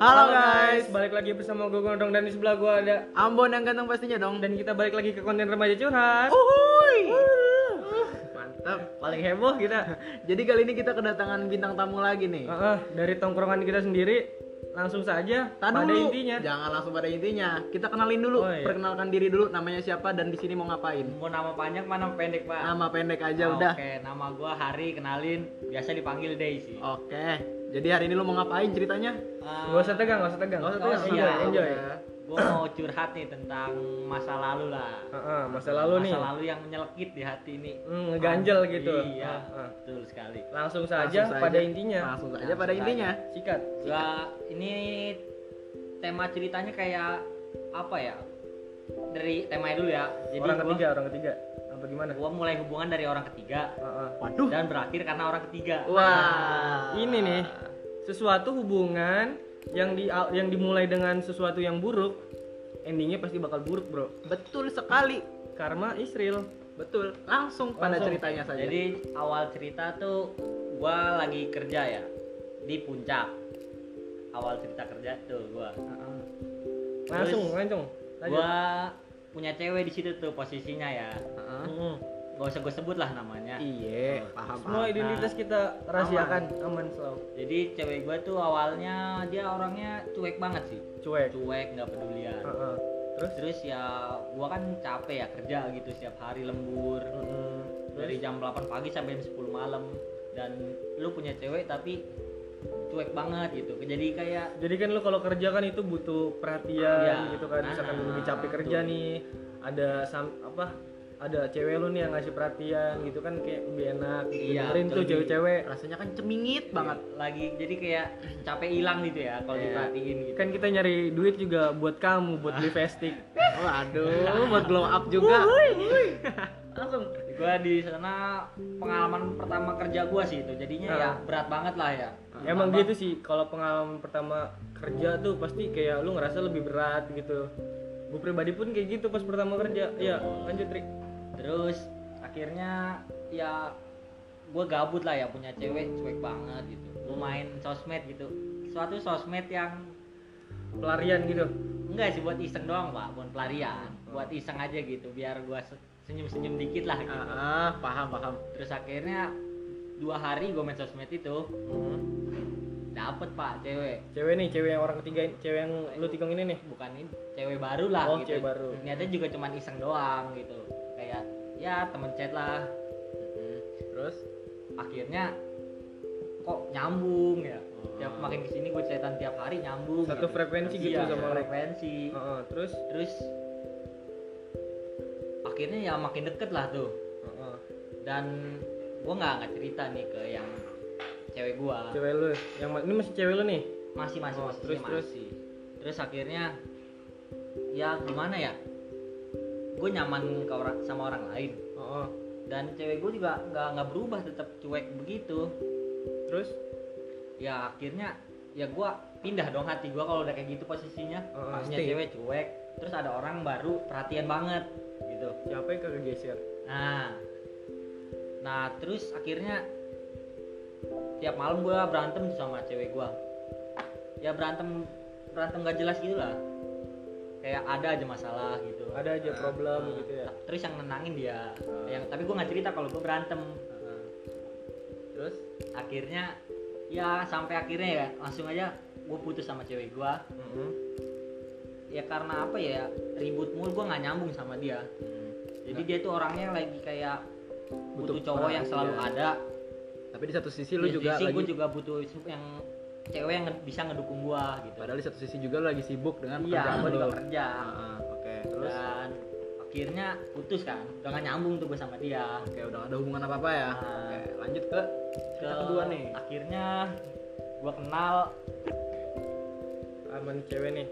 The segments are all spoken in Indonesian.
Halo guys, balik lagi bersama gue Gondong dan di sebelah gue ada Ambon yang ganteng pastinya dong. dan kita balik lagi ke konten remaja curhat. Uhuy. Mantap, paling heboh kita. Jadi kali ini kita kedatangan bintang tamu lagi nih. Heeh, dari tongkrongan kita sendiri langsung saja Tar pada dulu. intinya. Jangan langsung pada intinya. Kita kenalin dulu, Oh, iya. perkenalkan diri dulu namanya siapa dan di sini mau ngapain. Mau nama panjang mana pendek pak? Nama pendek aja Oh, udah. Oke, nama gua Hari, kenalin. Biasa dipanggil Daisy. Oke. Jadi hari ini lu mau ngapain ceritanya? Uh, Gak usah tegang, gak usah tegang. Nggak usah Oh, tegang, siap. santai enjoy. aja. Gua mau curhat nih tentang masa lalu lah. Heeh, masa lalu nih. Masa lalu yang menyelekit di hati ini. Hmm, ngeganjel gitu. Iya, Heeh. betul sekali. Langsung saja Langsung saja. pada intinya. Langsung saja Langsung pada saja. intinya. Sikat. Gua ini tema ceritanya kayak apa ya? Dari temanya dulu ya. Jadi orang gua, ketiga, orang ketiga. Apa gimana? gua mulai hubungan dari orang ketiga Heeh. Waduh. dan berakhir karena orang ketiga. Wah. Ini nih sesuatu hubungan yang di yang dimulai dengan sesuatu yang buruk, endingnya pasti bakal buruk, Bro. Betul sekali. Karma Israel. Betul. Langsung pada Langsung. ceritanya saja. Jadi awal cerita tuh gua lagi kerja ya di puncak. Awal cerita kerja tuh gua. Langsung, Terus, langsung. Lanjut. Gua punya cewek di situ tuh posisinya ya. Heeh. Gak usah gue sebut lah namanya. Iya, paham Semua paham. identitas kita rahasiakan aman selalu. Jadi cewek gua tuh awalnya dia orangnya cuek banget sih. Cuek. Cuek nggak pedulian. Heeh. Terus? Terus ya gua kan capek ya kerja gitu setiap hari lembur. Mm-mm. Dari jam 8 pagi sampai jam 10 malam dan lu punya cewek tapi cuek banget gitu. Jadi kayak Jadi kan lu kalau kerja kan itu butuh perhatian Iya. gitu kan. Misalkan lu Ah, lagi capek kerja nih, ada sam apa? Ada cewek lu nih yang ngasih perhatian gitu kan kayak lebih enak gitu. Iya, Dengerin tuh cewek-cewek. Rasanya kan cemingit banget. lagi jadi kayak capek hilang gitu ya kalau Iya. diperhatiin gitu. Kan kita nyari duit juga buat kamu, buat beli festik. Waduh, buat glow up juga. langsung gua di sana pengalaman pertama kerja gua sih itu jadinya Ah. ya berat banget lah ya Emang Apa? gitu sih, kalau pengalaman pertama kerja tuh pasti kayak lu ngerasa lebih berat gitu. Gue pribadi pun kayak gitu pas pertama kerja. Iya, lanjut Rik. Terus akhirnya ya gua gabut lah ya punya cewek cuek banget gitu gua main sosmed gitu suatu sosmed yang Pelarian gitu. enggak sih buat iseng doang pak buat pelarian buat iseng aja gitu biar gua senyum senyum dikit lah gitu Ah, paham paham. terus akhirnya dua hari gua main sosmed itu Hmm. dapet pak cewek Cewek nih, cewek yang orang ketiga, cewek yang lu tikung ini nih. bukan ini cewek baru lah Oh, gitu cewek baru. niatnya juga cuman iseng doang gitu kayak ya temen chat lah. Terus akhirnya kok nyambung ya? Oh. tiap makin ke sini gue chatan tiap hari nyambung Satu frekuensi gitu Iya, sama frekuensi. Heeh, terus? Terus akhirnya ya makin deket lah tuh. Heeh. dan gue nggak nggak cerita nih ke yang cewek gue cewek lu yang ini masih cewek lu nih. masih masih Oh, masih terus, terus. masih terus akhirnya ya gimana ya gue nyaman ke orang sama orang lain. Heeh. dan cewek gue juga nggak nggak berubah tetap cuek begitu. Terus? Ya akhirnya ya gue pindah dong hati gue kalau udah kayak gitu posisinya. Oh, pasti. cewek cuek terus ada orang baru perhatian banget gitu. Siapa yang kagak geser? nah. Nah terus akhirnya tiap malam gue berantem sama cewek gue ya berantem berantem gak jelas gitu lah kayak ada aja masalah gitu Ada aja problem gitu ya. terus yang nenangin dia Ah. yang tapi gue nggak cerita kalau gue berantem Terus akhirnya ya sampai akhirnya ya langsung aja gue putus sama cewek gue Heeh. ya karena apa ya ribut mulu gue nggak nyambung sama dia jadi dia tuh orangnya lagi kayak butuh, Butuh cowok yang selalu perhatian. ada tapi di satu sisi lu Di juga sisi lagi gue juga butuh yang cewek yang bisa ngedukung gue gitu padahal di satu sisi juga lu lagi sibuk dengan iya pekerjaan gue lu. juga kerja Ah, oke, terus dan akhirnya putus kan udah gak nyambung tuh gue sama dia oke udah gak ada hubungan apa-apa ya. Ah. Oke, lanjut ke ke kedua nih. akhirnya gue kenal aman cewek nih.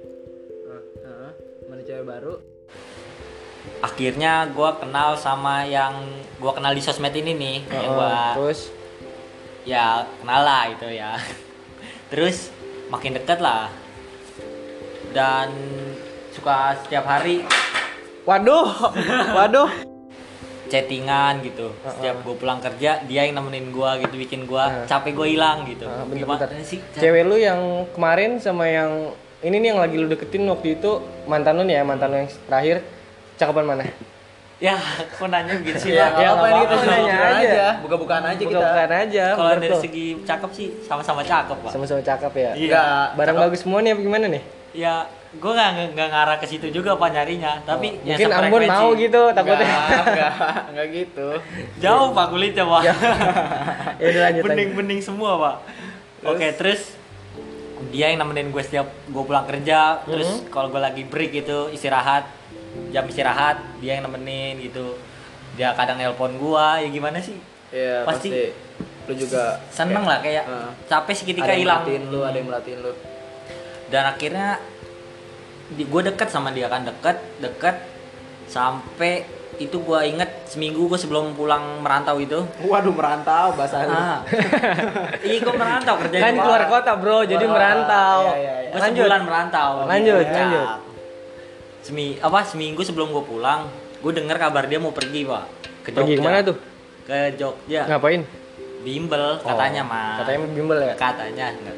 Heeh, mana cewek baru? akhirnya gue kenal sama yang gue kenal di sosmed ini nih yang gue terus ya kenal lah itu ya terus makin deket lah. Dan suka setiap hari. Waduh, waduh. chattingan gitu. Setiap gue pulang kerja dia yang nemenin gue gitu bikin gue capek gue hilang gitu. Gimana bentar-bentar. sih? Cewek lu yang kemarin sama yang ini nih yang lagi lu deketin waktu itu mantan lu nih ya, mantan lu yang terakhir cakapan mana? Ya kok nanya gitu sih Ya, ya, apa nggak ini kita nanya nanya aja. aja. Buka-bukaan aja kita. Bukan aja, kalau dari segi cakep sih sama-sama cakep pak sama-sama cakep ya. Iya. Barang bagus semua nih apa gimana nih? ya gue nggak nggak ngarah ke situ juga pak nyarinya tapi ya Mungkin Ambon mau gitu takutnya. Enggak, enggak, enggak gitu. jauh pak kulitnya pak ya udah lanjut. bening bening semua pak oke terus dia yang nemenin gue setiap gue pulang kerja terus Mm-hmm. kalau gue lagi break gitu istirahat jam istirahat dia yang nemenin gitu dia kadang nelpon gue ya gimana sih Iya, Pasti- pasti. Lu juga seneng lah kayak Heeh. capek ada yang hilang merhatiin lu, ada yang merhatiin lu. dan akhirnya di gue deket sama dia kan deket deket sampai itu gue inget seminggu gue sebelum pulang merantau itu Waduh, merantau bahasa lu. ah iya gue merantau kerja Kan keluar kota, Bro. Jadi merantau. Iya, iya, iya. gue sebulan merantau Lanjut, Gitu. lanjut. Semi apa seminggu sebelum gue pulang gue dengar kabar dia mau pergi pak ke Jogja Pergi ke mana tuh? ke Jogja Ngapain? bimbel katanya Oh, mah Katanya bimbel ya. katanya enggak.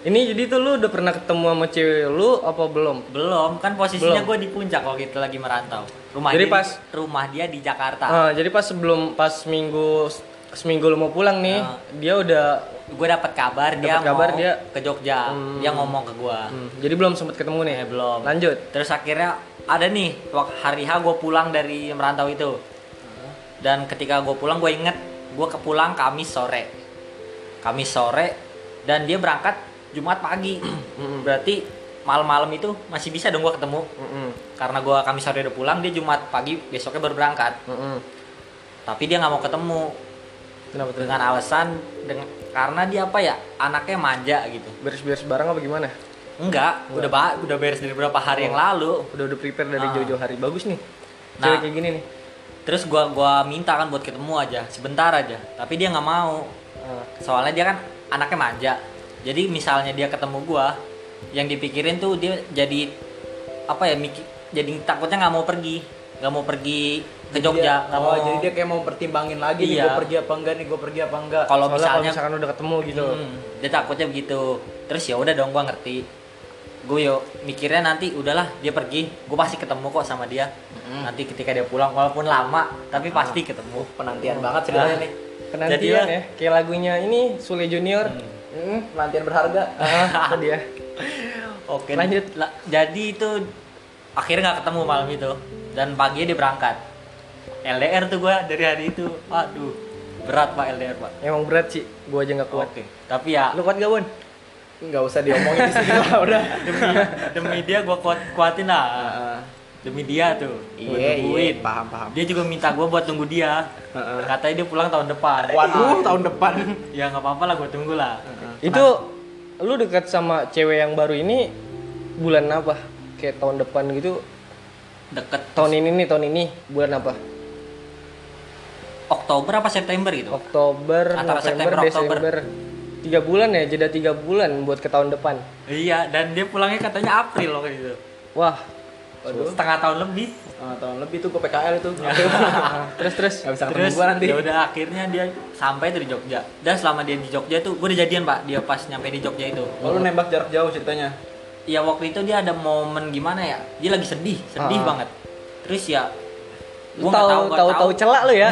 Ini jadi tuh lu udah pernah ketemu sama cewek lu apa belum? belum kan posisinya gue di puncak waktu itu lagi merantau rumah Jadi dia pas- di, rumah dia di Jakarta Ah, jadi pas sebelum pas minggu seminggu lu mau pulang nih, Ah. dia udah gue dapat kabar dia Dapat kabar mau dia- ke Jogja. Hmm. dia ngomong ke gue hmm, jadi belum sempet ketemu nih. Eh, belum. Lanjut. terus akhirnya ada nih waktu hari H gue pulang dari merantau itu. Dan ketika gue pulang gue inget gue kepulang Kamis sore. Kamis sore dan dia berangkat Jumat pagi. Berarti malam-malam itu masih bisa dong gue ketemu. Mm-mm, karena gue Kamis sore udah pulang dia Jumat pagi besoknya baru berangkat. Mm-mm. tapi dia nggak mau ketemu Kenapa tuh? dengan alasan dengan karena dia apa ya anaknya manja gitu Beres-beres barang apa gimana? enggak udah ba- udah beres dari beberapa hari yang lalu Udah udah prepare dari Ah. jauh-jauh hari. Bagus nih. Nah. Kayak gini nih. terus gua gua minta kan buat ketemu aja sebentar aja tapi dia nggak mau Ah, soalnya dia kan anaknya manja jadi misalnya dia ketemu gua yang dipikirin tuh dia jadi apa ya mikir jadi takutnya nggak mau pergi nggak mau pergi ke Jogja Dia, oh, mau jadi dia kayak mau pertimbangin lagi nih Iya. gue pergi apa enggak nih, gue pergi apa enggak. kalau misalnya misalkan udah ketemu gitu. Hmm, dia takutnya begitu terus ya udah dong gua ngerti gue yo mikirnya nanti udahlah dia pergi gue pasti ketemu kok sama dia nanti ketika dia pulang walaupun lama tapi pasti ketemu penantian banget ceritanya nih. Penantian Jadilah. ya. Kayak lagunya ini Sule Junior. Hmm, penantian berharga. Ah, dia. Oke. Lanjut. La- jadi itu akhirnya nggak ketemu malam itu dan pagi dia berangkat. LDR tuh gua dari hari itu. Aduh, berat pak LDR pak. Emang berat sih. Gua aja nggak kuat. Oke. Tapi ya Lu kuat gak, Bun? Enggak usah diomongin di sini lah udah. demi demi dia gua kuat kuatin lah. Heeh. Demi dia tuh. Iya, iya, paham, paham. Dia juga minta gua buat tunggu dia. Heeh. Katanya dia pulang tahun depan. Waduh, tahun depan. Ya nggak apa-apa lah gua tunggu lah. Itu lu dekat sama cewek yang baru ini bulan apa? Kayak tahun depan gitu. Deket Tahun ini nih, tahun ini bulan apa? Oktober apa September gitu. Oktober, Antara November, September, Oktober. Desember. Tiga bulan ya, jeda tiga bulan buat ke tahun depan. Iya, dan dia pulangnya katanya April loh gitu. Wah, Waduh. Setengah tahun lebih. Ah, tahun lebih tuh gue PKL itu. terus terus. Gak bisa Terus gue nanti. ya udah akhirnya dia sampai di Jogja. Dan selama dia di Jogja tuh gue udah jadian pak. Dia pas nyampe di Jogja itu. Oh, lu nembak jarak jauh ceritanya. Ya waktu itu dia ada momen gimana ya? Dia lagi sedih, sedih Ah. banget. Terus ya, gua tahu tahu tahu celak lu ya.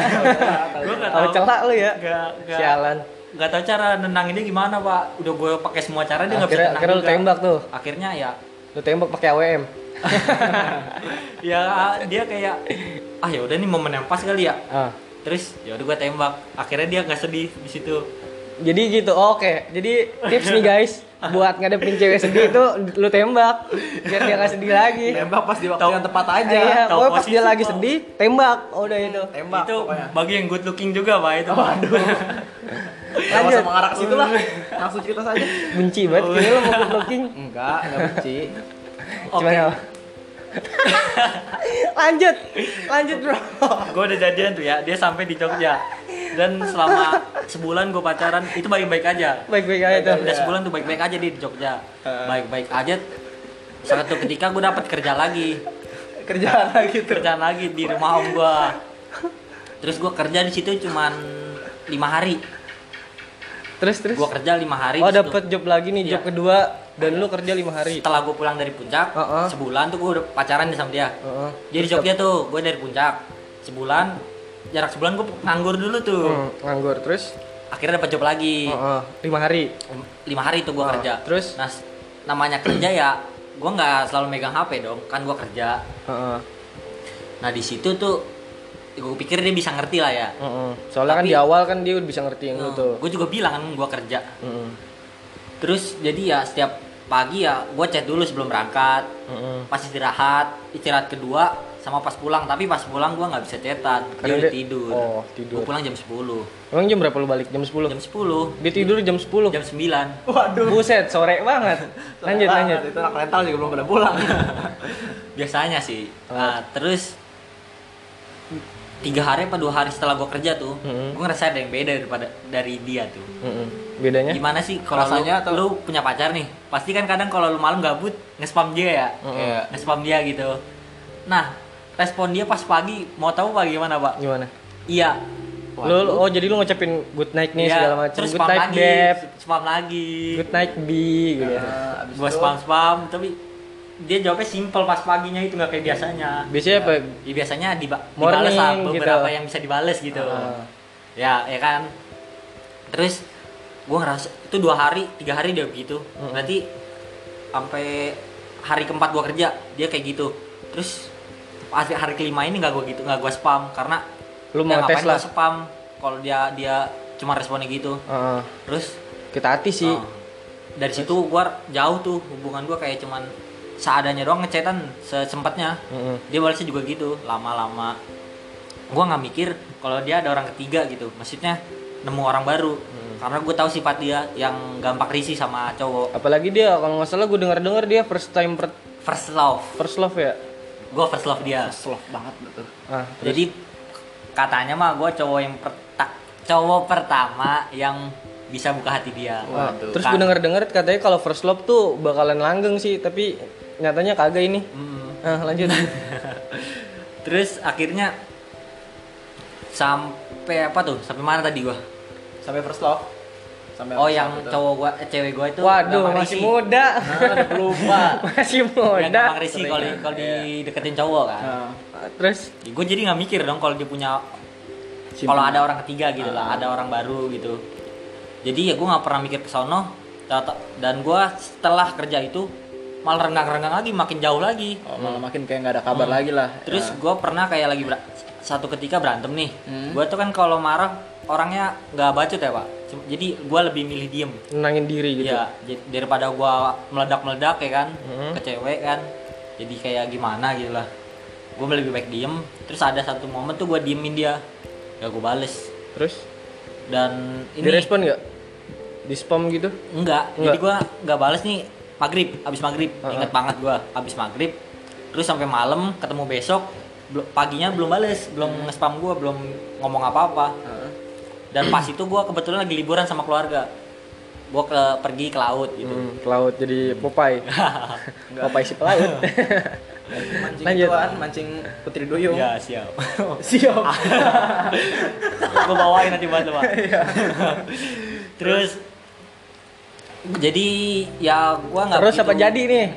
Gue nggak tahu celak lu ya. Gak, gak, Sialan. gak tahu cara nenanginnya gimana pak. Udah gue pakai semua cara dia nggak bisa Akhirnya tenang akhirnya lu tembak tuh. Akhirnya ya, Lu tembak pakai AWM. ya dia kayak ah ya udah nih momen yang pas kali ya. Ah. Terus ya udah gue tembak. Akhirnya dia nggak sedih di situ. Jadi gitu. Oke. Jadi tips nih guys buat ngadepin cewek sedih itu lu tembak biar dia gak sedih lagi. Nembak pas di waktu yang tepat aja. Iya, pokoknya pas dia lagi sedih, tembak. Oh, udah itu. Tembak itu pokoknya. bagi yang good looking juga pak itu. Waduh. Gak Lanjut. usah mengarah ke situ lah. Langsung cerita saja. Benci banget kayaknya lu mau good looking. Enggak, enggak benci. Oke. Gimana? lanjut. Lanjut, Bro. gue udah jadian tuh ya dia sampai di Jogja dan selama sebulan gue pacaran itu baik-baik aja. Baik-baik aja tuh. udah sebulan tuh baik-baik aja di Jogja. Baik-baik aja. Satu ketika gue dapat kerja lagi. Kerjaan lagi tuh. kerjaan lagi di rumah om gue terus gue kerja di situ cuman lima hari. Terus terus? Gue kerja lima hari oh dapet job lagi nih job Iya. kedua. Dan lu kerja lima hari. Setelah gue pulang dari puncak Heeh. sebulan tuh gue udah pacaran sama dia. Heeh. dia di Jogja tuh gue dari puncak. Sebulan jarak sebulan gue nganggur dulu tuh. Hmm, nganggur terus? Akhirnya dapat job lagi. Heeh, lima hari? Lima hari tuh gue Oh, kerja. terus? nah namanya kerja ya gue nggak selalu megang hp dong kan gue kerja. Heeh, nah di situ tuh gue pikir dia bisa ngerti lah ya. Heeh. soalnya kan Tapi- di awal kan dia udah bisa ngertiin lu tuh. gue juga bilang kan gue kerja. Heeh, terus jadi ya setiap pagi ya gue chat dulu sebelum berangkat. Heeh. pas istirahat. Istirahat kedua sama pas pulang tapi pas pulang gue nggak bisa chatan dia udah tidur oh, tidur. gue pulang jam 10 emang jam berapa lu balik jam 10 jam 10 dia tidur jam 10 jam 9 Waduh. buset sore banget lanjut lanjut Itu anak rental juga belum pada pulang. biasanya sih Oh. Nah, terus tiga hari apa dua hari setelah gue kerja tuh Mm-mm. gue ngerasa ada yang beda daripada dari dia tuh Heeh. bedanya gimana sih kalau lu, Rasanya atau- lu punya pacar nih pasti kan kadang kalau lu malam gabut nge-spam dia ya Heeh. Iya. nge-spam dia gitu nah respon dia pas pagi mau tahu pak gimana pak gimana iya lu lu- oh jadi lu ngucapin good night nih Iya, segala macam terus good spam night lagi beb spam lagi good night b gitu ya. Abis gua spam spam tapi dia jawabnya simple pas paginya itu nggak kayak biasanya biasanya apa Ya, biasanya Morning, dibales lah gitu. beberapa yang bisa dibales gitu. Ah. Ya, ya kan. Terus gua ngerasa itu dua hari, tiga hari dia begitu. Mm-mm. Berarti sampai hari keempat gua kerja dia kayak gitu. Terus hari, hari kelima ini nggak gua gitu, nggak gua spam karena Lu ya mau tes ngapain lah. spam? Kalau dia dia cuma responnya gitu. Heeh. Terus? Kita hati sih. Oh. dari situ gua jauh tuh hubungan gua kayak cuman seadanya doang ngechatan sesempatnya. Heeh. dia balasnya juga gitu lama-lama. Gua nggak mikir kalau dia ada orang ketiga gitu maksudnya nemu orang baru. Karena gue tahu sifat dia yang gampang risih sama cowok. Apalagi dia kalau nggak salah gue dengar dengar dia first time per- first love. First love ya gue first love dia Slow banget betul. ah jadi katanya mah gue cowok yang perta- cowok pertama yang bisa buka hati dia Ah, Waduh. terus Kan. gue denger dengar katanya kalau first love tuh bakalan langgeng sih tapi nyatanya kagak ini Hmm. ah lanjut terus akhirnya sampai apa tuh sampai mana tadi gua Sampai first love. Sampai oh yang itu. cowok gua eh, cewek gua itu waduh masih muda Nah, lupa. masih yang muda gampang risih Sering kalau kalau Iya. dideketin cowok kan Nah, Ah, terus gue jadi nggak mikir dong kalau dia punya kalau ada orang ketiga gitu lah Ah. ada orang baru gitu jadi ya gue nggak pernah mikir ke sono dan gue setelah kerja itu malah renggang-renggang lagi makin jauh lagi oh, malah makin kayak nggak ada kabar Hmm. lagi lah. terus Ya. gue pernah kayak lagi ber- satu ketika berantem nih Hmm. gue tuh kan kalau marah orangnya nggak bacot ya pak jadi gue lebih milih diem nenangin diri gitu Iya, j- daripada gua meledak-meledak ya kan Hmm. ke cewek kan. Jadi kayak gimana gitu lah. Gue lebih baik diem. Terus ada satu momen tuh gua diemin dia. Ya gue bales. terus Dan ini direspon nggak di spam gitu enggak. Enggak. Jadi gua nggak bales nih maghrib, abis maghrib. Heeh. Ingat banget gua abis maghrib. Terus sampai malam ketemu besok. paginya belum bales, belum Hmm. nge-spam gua, belum ngomong apa-apa. Heeh. Dan pas itu gua kebetulan lagi liburan sama keluarga. Gua ke pergi ke laut gitu. Hmm, ke laut jadi Popeye Popeye si pelaut mancing Lanjut. ituan, mancing putri duyung. Ya siap. Siap. gue bawain nanti buat lo pak. Terus jadi ya gua nggak terus apa begitu- jadi nih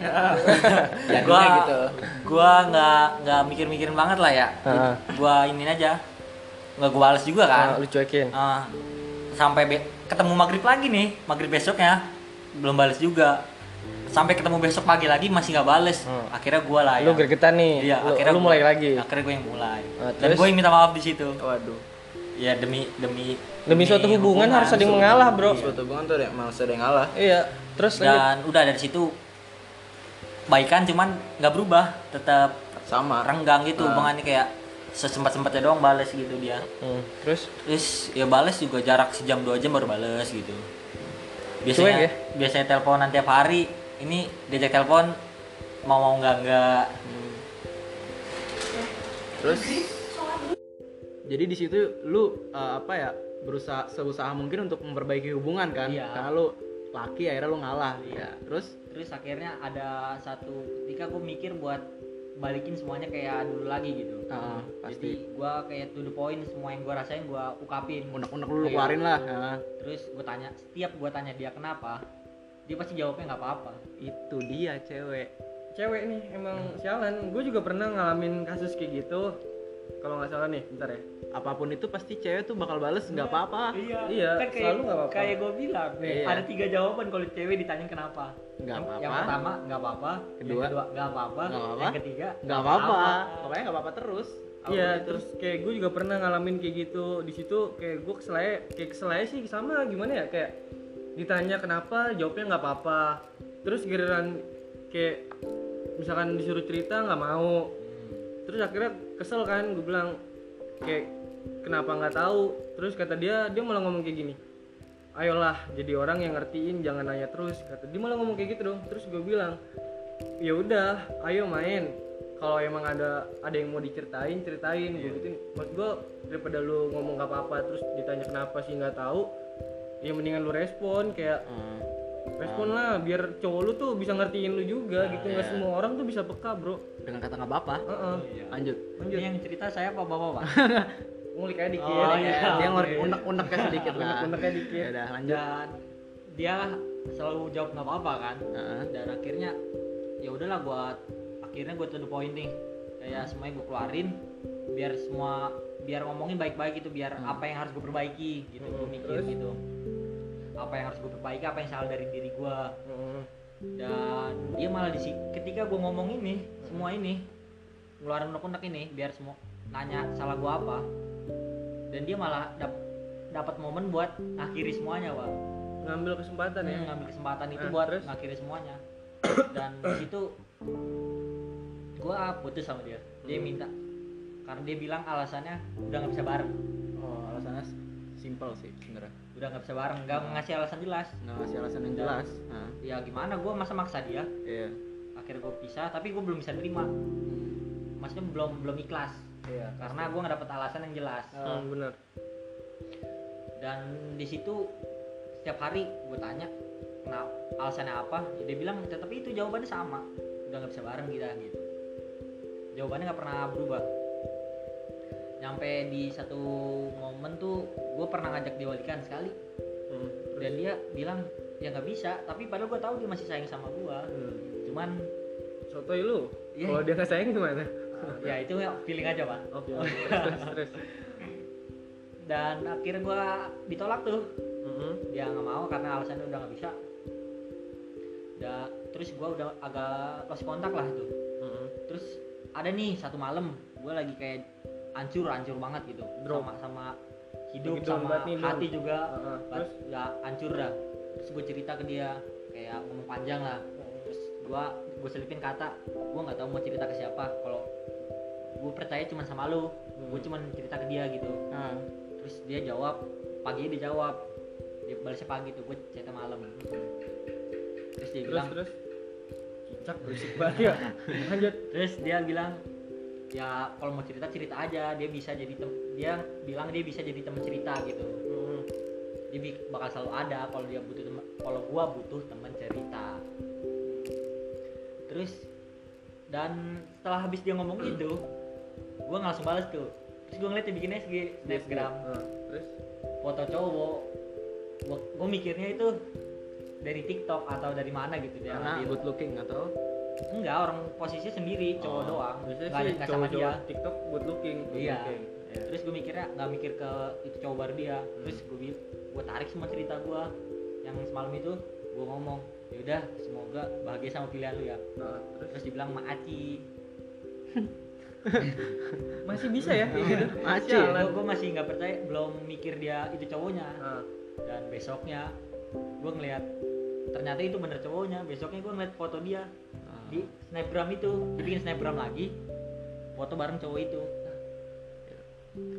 Jadinya gua gitu. gua nggak nggak mikir-mikirin banget lah ya Heeh. gua ini aja nggak gua balas juga kan. Ah, lu cuekin. Ah, sampai be- ketemu maghrib lagi nih maghrib besoknya. Belum balas juga. Sampai ketemu besok pagi lagi masih nggak bales Hmm. akhirnya gua lah lu gergetan nih. Iya lu, akhirnya lu gua- mulai lagi. akhirnya gue yang mulai. Ah, dan terus? gue yang minta maaf di situ. Waduh. ya demi demi demi suatu hubungan, harus ada yang mengalah bro. Suatu hubungan tuh ada malah ada yang ngalah. iya. Terus lanjut. Dan udah dari situ baikan cuman nggak berubah. Tetap Sama. renggang gitu hubungannya kayak sesempat sempatnya doang bales gitu dia Hmm, terus terus ya bales juga jarak sejam dua jam baru bales gitu Cuek biasanya ya? biasanya teleponan tiap hari ini diajak telepon mau mau nggak nggak Terus jadi di situ lu eh, apa ya berusaha seusaha mungkin untuk memperbaiki hubungan kan? Iya. Karena lu laki akhirnya lu ngalah. Iya. Terus terus akhirnya ada satu ketika gue mikir buat balikin semuanya kayak dulu lagi gitu. Ah, jadi pasti. Gua kayak to the point semua yang gua rasain gua ukapin unek-unek lu, Kayak- keluarin lah Ah, terus gue tanya setiap gue tanya dia kenapa dia pasti jawabnya nggak apa-apa. Itu dia cewek. Cewek nih emang sialan. Gue juga pernah ngalamin kasus kayak gitu. Kalau nggak salah nih bentar ya. Apa pun itu pasti cewek tuh bakal bales nggak apa-apa. Iya, kan kayak selalu nggak apa-apa. kayak gue bilang Iya. ada tiga jawaban kalau cewek ditanya kenapa nggak apa-apa yang pertama nggak apa-apa Kedua, nggak apa-apa yang ketiga nggak apa-apa pokoknya nggak apa-apa terus Iya, itu. terus kayak gue juga pernah ngalamin kayak gitu. Di situ kayak gue kesel aja, kayak kesel aja sih sama gimana ya kayak ditanya kenapa, jawabnya nggak apa-apa. Terus giliran kayak misalkan disuruh cerita nggak mau. Terus akhirnya kesel kan, gue bilang kayak kenapa nggak tahu. Terus kata dia, dia malah ngomong kayak gini. Ayolah, jadi orang yang ngertiin, jangan nanya terus. Kata dia malah ngomong kayak gitu dong. Terus gue bilang, ya udah, ayo main kalau emang ada ada yang mau diceritain ceritain gue gituin maksud gue daripada lu ngomong gak apa-apa terus ditanya kenapa sih nggak tahu ya mendingan lu respon kayak Hmm. respon lah biar cowok lu tuh bisa ngertiin lu juga gitu nggak iya. semua orang tuh bisa peka bro dengan kata nggak apa-apa Heeh. lanjut ini yang cerita saya apa bapak pak ngulik aja dikit Oh, ya. iya. dia oke. ngorek unek-uneknya sedikit lah unek-uneknya dikit ya udah lanjut dan dia selalu jawab nggak apa-apa kan Heeh. dan akhirnya ya udahlah buat akhirnya gue to the point nih kayak semuanya gue keluarin biar semua biar ngomongin baik-baik gitu biar apa yang harus gue perbaiki gitu gue Hmm, mikir terus? gitu apa yang harus gue perbaiki apa yang salah dari diri gue Heeh. dan dia malah di ketika gue ngomong ini semua ini ngeluarin unek-unek ini biar semua nanya salah gue apa dan dia malah dap dapat momen buat akhiri semuanya pak. Ngambil kesempatan ya? Hmm, ngambil kesempatan itu Nah, buat terus? ngakhiri semuanya. Dan di situ gua putus sama dia. Dia Hmm. minta. Karena dia bilang alasannya udah nggak bisa bareng. Oh alasannya simple sih sebenarnya. Udah nggak bisa bareng nggak ngasih alasan jelas. Nggak ngasih alasan yang jelas. Nah, ya gimana gua masa maksa dia. Iya. Akhirnya gua pisah tapi gua belum bisa terima maksudnya belum belum ikhlas iya karena gua nggak dapet alasan yang jelas. Hmm, bener dan di situ setiap hari gue tanya kenapa alasannya apa? Ya, dia bilang tetap itu jawabannya sama. Udah nggak bisa bareng kita gitu. Jawabannya nggak pernah berubah. Nyampe di satu momen tuh gue pernah ngajak dia balikan sekali. Hmm, dan dia bilang ya nggak bisa. Tapi padahal gue tahu dia masih sayang sama gue hmm. cuman sotoy lu? Iya. kalau dia nggak sayang gimana ya itu feeling aja pak. Oke. Terus terus dan akhirnya gue ditolak tuh. Heeh. dia nggak mau karena alasannya udah nggak bisa. Udah terus gue udah agak lost kontak lah itu Heeh. terus ada nih satu malam gue lagi kayak hancur hancur banget gitu. Drop. sama sama hidup down sama nih, hati juga. Ba- terus? udah hancur dah. Terus gue cerita ke dia kayak ngomong panjang lah gue gue selipin kata gue nggak tahu mau cerita ke siapa. Kalau gue percaya cuma sama lu gue Hmm. cuma cerita ke dia gitu. Nah, terus dia jawab pagi dia jawab dia balasnya pagi tuh gue cerita malam. Terus dia terus bilang terus? Cicak berisik banget. Ya lanjut. Terus dia bilang ya kalau mau cerita cerita aja. Dia bisa jadi tem dia bilang dia bisa jadi teman cerita gitu. Heeh. dia bakal selalu ada kalau dia butuh teman kalau gua butuh teman cerita terus dan setelah habis dia ngomong itu nggak langsung balas tuh. Terus gua ngeliat dia bikin SG snapgram. Heeh. terus? Foto cowok. Gua mikirnya itu dari TikTok atau dari mana gitu dia karena good looking atau? Enggak orang posisinya sendiri cowok Oh, doang. biasanya nggak ada sih nggak sama dia. TikTok good looking good Iya. looking. Iya. terus gue mikirnya nggak mikir ke itu cowok baru dia. Terus gue gue tarik semua cerita gue yang semalam itu gue ngomong yaudah semoga bahagia sama pilihan lu ya. Nah, terus? Terus dibilang maaci masih bisa ya? Kayak gitu Masih. Sialan. gue masih nggak percaya belum mikir dia itu cowoknya. Nah, dan besoknya gue ngeliat ternyata itu bener cowoknya. Besoknya gue ngeliat foto dia di snapgram itu dia bikin snapgram lagi foto bareng cowok itu.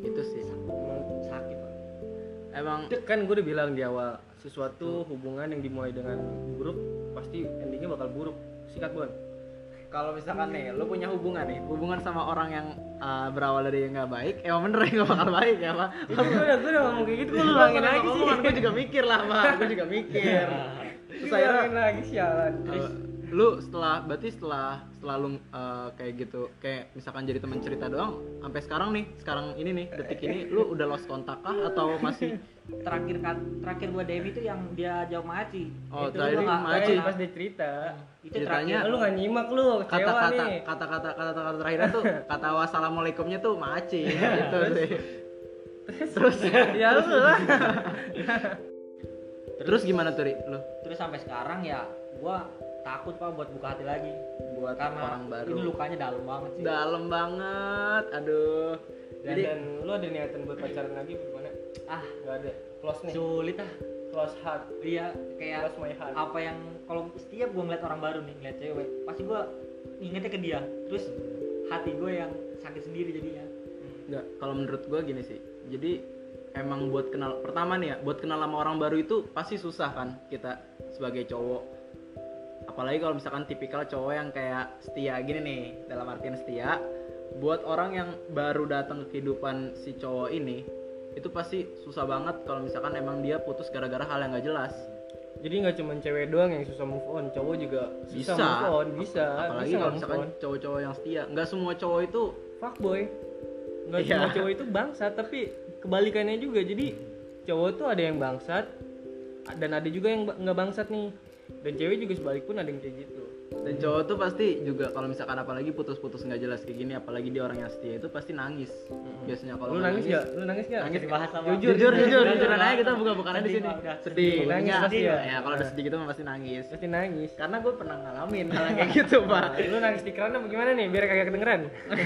Itu sih. Sakit Pak. emang itu kan gue udah bilang di awal sesuatu hubungan yang dimulai dengan buruk pasti endingnya bakal buruk. Sikat bon kalau misalkan nih lu punya hubungan nih hubungan sama orang yang uh, berawal dari yang nggak baik emang bener ya nggak bakal baik ya pak. Gue udah gue udah ngomong kayak gitu gue ulangin lagi sih. gue juga mikir lah pak. Gue juga mikir. Terus Gue akhirnya ulangin lagi sialan. Terus lu setelah berarti setelah setelah lu eh, kayak gitu kayak misalkan jadi teman cerita doang sampai sekarang nih sekarang ini nih detik ini lu udah lost kontak kah? Atau masih terakhir kat- terakhir gua DM itu yang dia jawab Maci. Oh, itu nggak- Maci. Pas dia cerita. Itu Ceritanya- terakhir. Lu nggak nyimak lu kecewa kata-kata nih. kata-kata kata-kata terakhirnya tuh kata wassalamualaikumnya tuh maci. Gitu sih. Terus? Ya lu lah. Terus gimana tuh Ri, lu? Terus sampai sekarang ya gua takut pak buat buka hati lagi. Buat karena orang baru. ini lukanya dalam banget sih. Dalam banget aduh. Dan, jadi dan lu ada niatan buat pacaran lagi gimana ah. Nggak ada. Close nih. Sulit ah. Close heart. Iya kayak close my heart. apa yang kalau setiap gua ngeliat orang baru nih ngeliat cewek pasti gua ingetnya ke dia. Terus hati gue yang sakit sendiri jadinya. Enggak, kalau menurut gua gini sih. Jadi emang buat kenal pertama nih ya, buat kenal sama orang baru itu pasti susah kan kita sebagai cowok. Apalagi kalau misalkan tipikal cowok yang kayak setia gini nih, dalam artian setia. Buat orang yang baru datang ke kehidupan si cowok ini, itu pasti susah banget kalau misalkan emang dia putus gara-gara hal yang gak jelas. jadi nggak cuma cewek doang yang susah move on cowok juga susah Bisa. move on bisa Apalagi bisa kalau misalkan cowok-cowok yang setia, nggak semua cowok itu fuckboy nggak Iya. semua cowok itu bangsat tapi kebalikannya juga jadi cowok tuh ada yang bangsat dan ada juga yang nggak bangsat nih dan cewek juga sebalik pun ada yang kayak gitu. Dan cowok tuh pasti juga kalau misalkan apalagi putus-putus nggak jelas kayak gini apalagi dia orang yang setia itu pasti nangis. Biasanya kalau lu nggak nangis gak lu nangis gak Nangis. Dibahas sama Jujur, jujur jujur. Udah. aja kita buka-bukannya di Sedih, sini sedih. Nangis. Pasti ya? ya kalau udah sedih gitu mah pasti nangis. Pasti nangis. Karena gue pernah ngalamin hal yang kayak gitu pak. Lu nangis di keran apa gimana nih? Biar kagak kedengeran.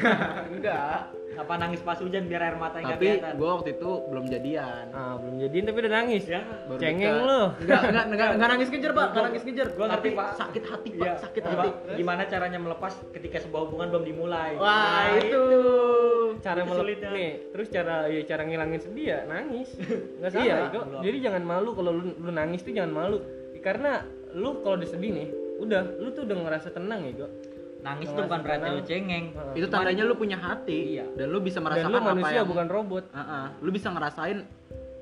Enggak apa nangis pas hujan biar air mata nggak tapi kelihatan? gue waktu itu belum jadian. Ah belum jadiin tapi udah nangis. Ya. Baru cengeng lu. Enggak enggak enggak enggak nangis kejer pak. Enggak nangis kejer Gua ngerti, Pak. sakit hati pak. Iya. sakit hati. gimana caranya melepas ketika sebuah hubungan belum dimulai? Wah Nah, itu. cara Itu melep sulitnya. nih terus cara ya cara ngilangin sedih ya nangis. Nggak salah Iya. Iko. jadi jangan malu kalau lu, lu nangis tuh jangan malu. Karena lu kalau udah sedih nih udah lu tuh udah ngerasa tenang ya Go. Nangis itu bukan berarti lu cengeng. Itu tandanya lu punya hati Iya. dan lu bisa dan merasakan lu apa manusia yang bukan robot. Heeh, lu bisa ngerasain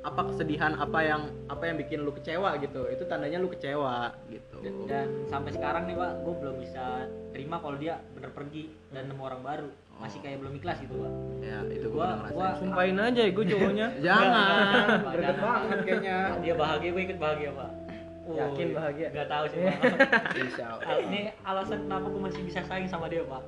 apa kesedihan apa yang apa yang bikin lu kecewa gitu. Itu tandanya lu kecewa gitu. Dan, dan sampai sekarang nih pak gue belum bisa terima kalau dia bener pergi dan nemu orang baru. Masih kayak belum ikhlas gitu pak. Ya itu Gua- gua sumpahin aja ya gue cowoknya. Jangan. Jangan. banget kayaknya. Dia bahagia gue ikut bahagia pak Yakin bahagia? nggak tahu sih insya Allah. Ini alasan kenapa gue masih bisa sayang sama dia pak?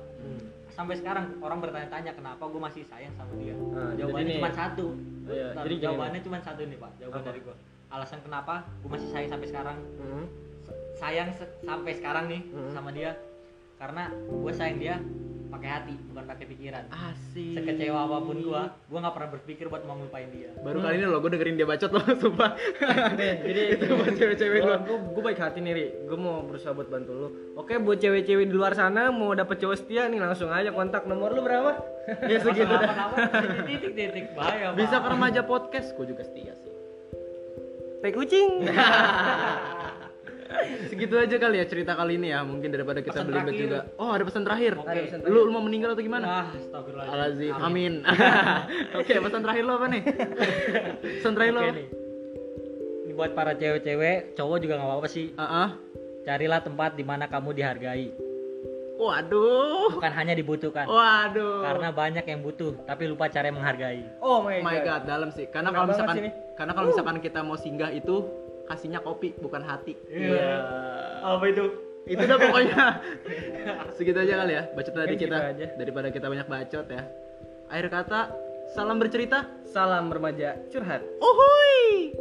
Sampai sekarang orang bertanya-tanya kenapa gue masih sayang sama dia? Nah, jawabannya cuma satu. Iya, jadi jawabannya cuma satu nih pak. Jawaban Apa? dari gue alasan kenapa gue masih sayang sampai sekarang? Hmm. Sayang se- sampai sekarang nih Mhm. sama dia. Karena gue sayang dia pakai hati bukan pakai pikiran. Asik. Sekecewa apa pun gue gue nggak pernah berpikir buat mau ngelupain dia. Baru kali ini loh gue dengerin dia bacot loh sumpah. Jadi itu buat cewek-cewek gue gua. gue baik hati nih Ri. Gue mau berusaha buat bantu lu. Oke buat cewek-cewek di luar sana mau dapet cowok setia nih langsung aja kontak nomor lu berapa? Ya segitu. Dah apa titik titik. Bahaya Pak. bisa ke remaja podcast gue juga setia sih. Tai kucing segitu aja kali ya cerita kali ini ya mungkin daripada kita Pesan belibet terakhir. juga oh ada pesan terakhir Oke. Pesan lu, lu mau meninggal atau gimana Wah, astagfirullahaladzim. Alazim, amin. Oke, pesan terakhir lo apa nih? Pesan terakhir lo? Oke nih. Ini buat para cewek-cewek, cowok juga nggak apa-apa sih. Ah, ah. Carilah tempat di mana kamu dihargai, Waduh. bukan hanya dibutuhkan. Waduh. Karena banyak yang butuh, tapi lupa cara menghargai. oh my Oh my god, god, dalam sih. Karena kalau misalkan karena kalau misalkan kita mau singgah itu kasihnya kopi bukan hati. Iya. Apa itu? Itu udah pokoknya. Segitu aja kali ya. Bacot dari Mungkin kita segitu aja. daripada kita banyak bacot ya. Akhir kata, salam bercerita. salam remaja curhat Uhuy.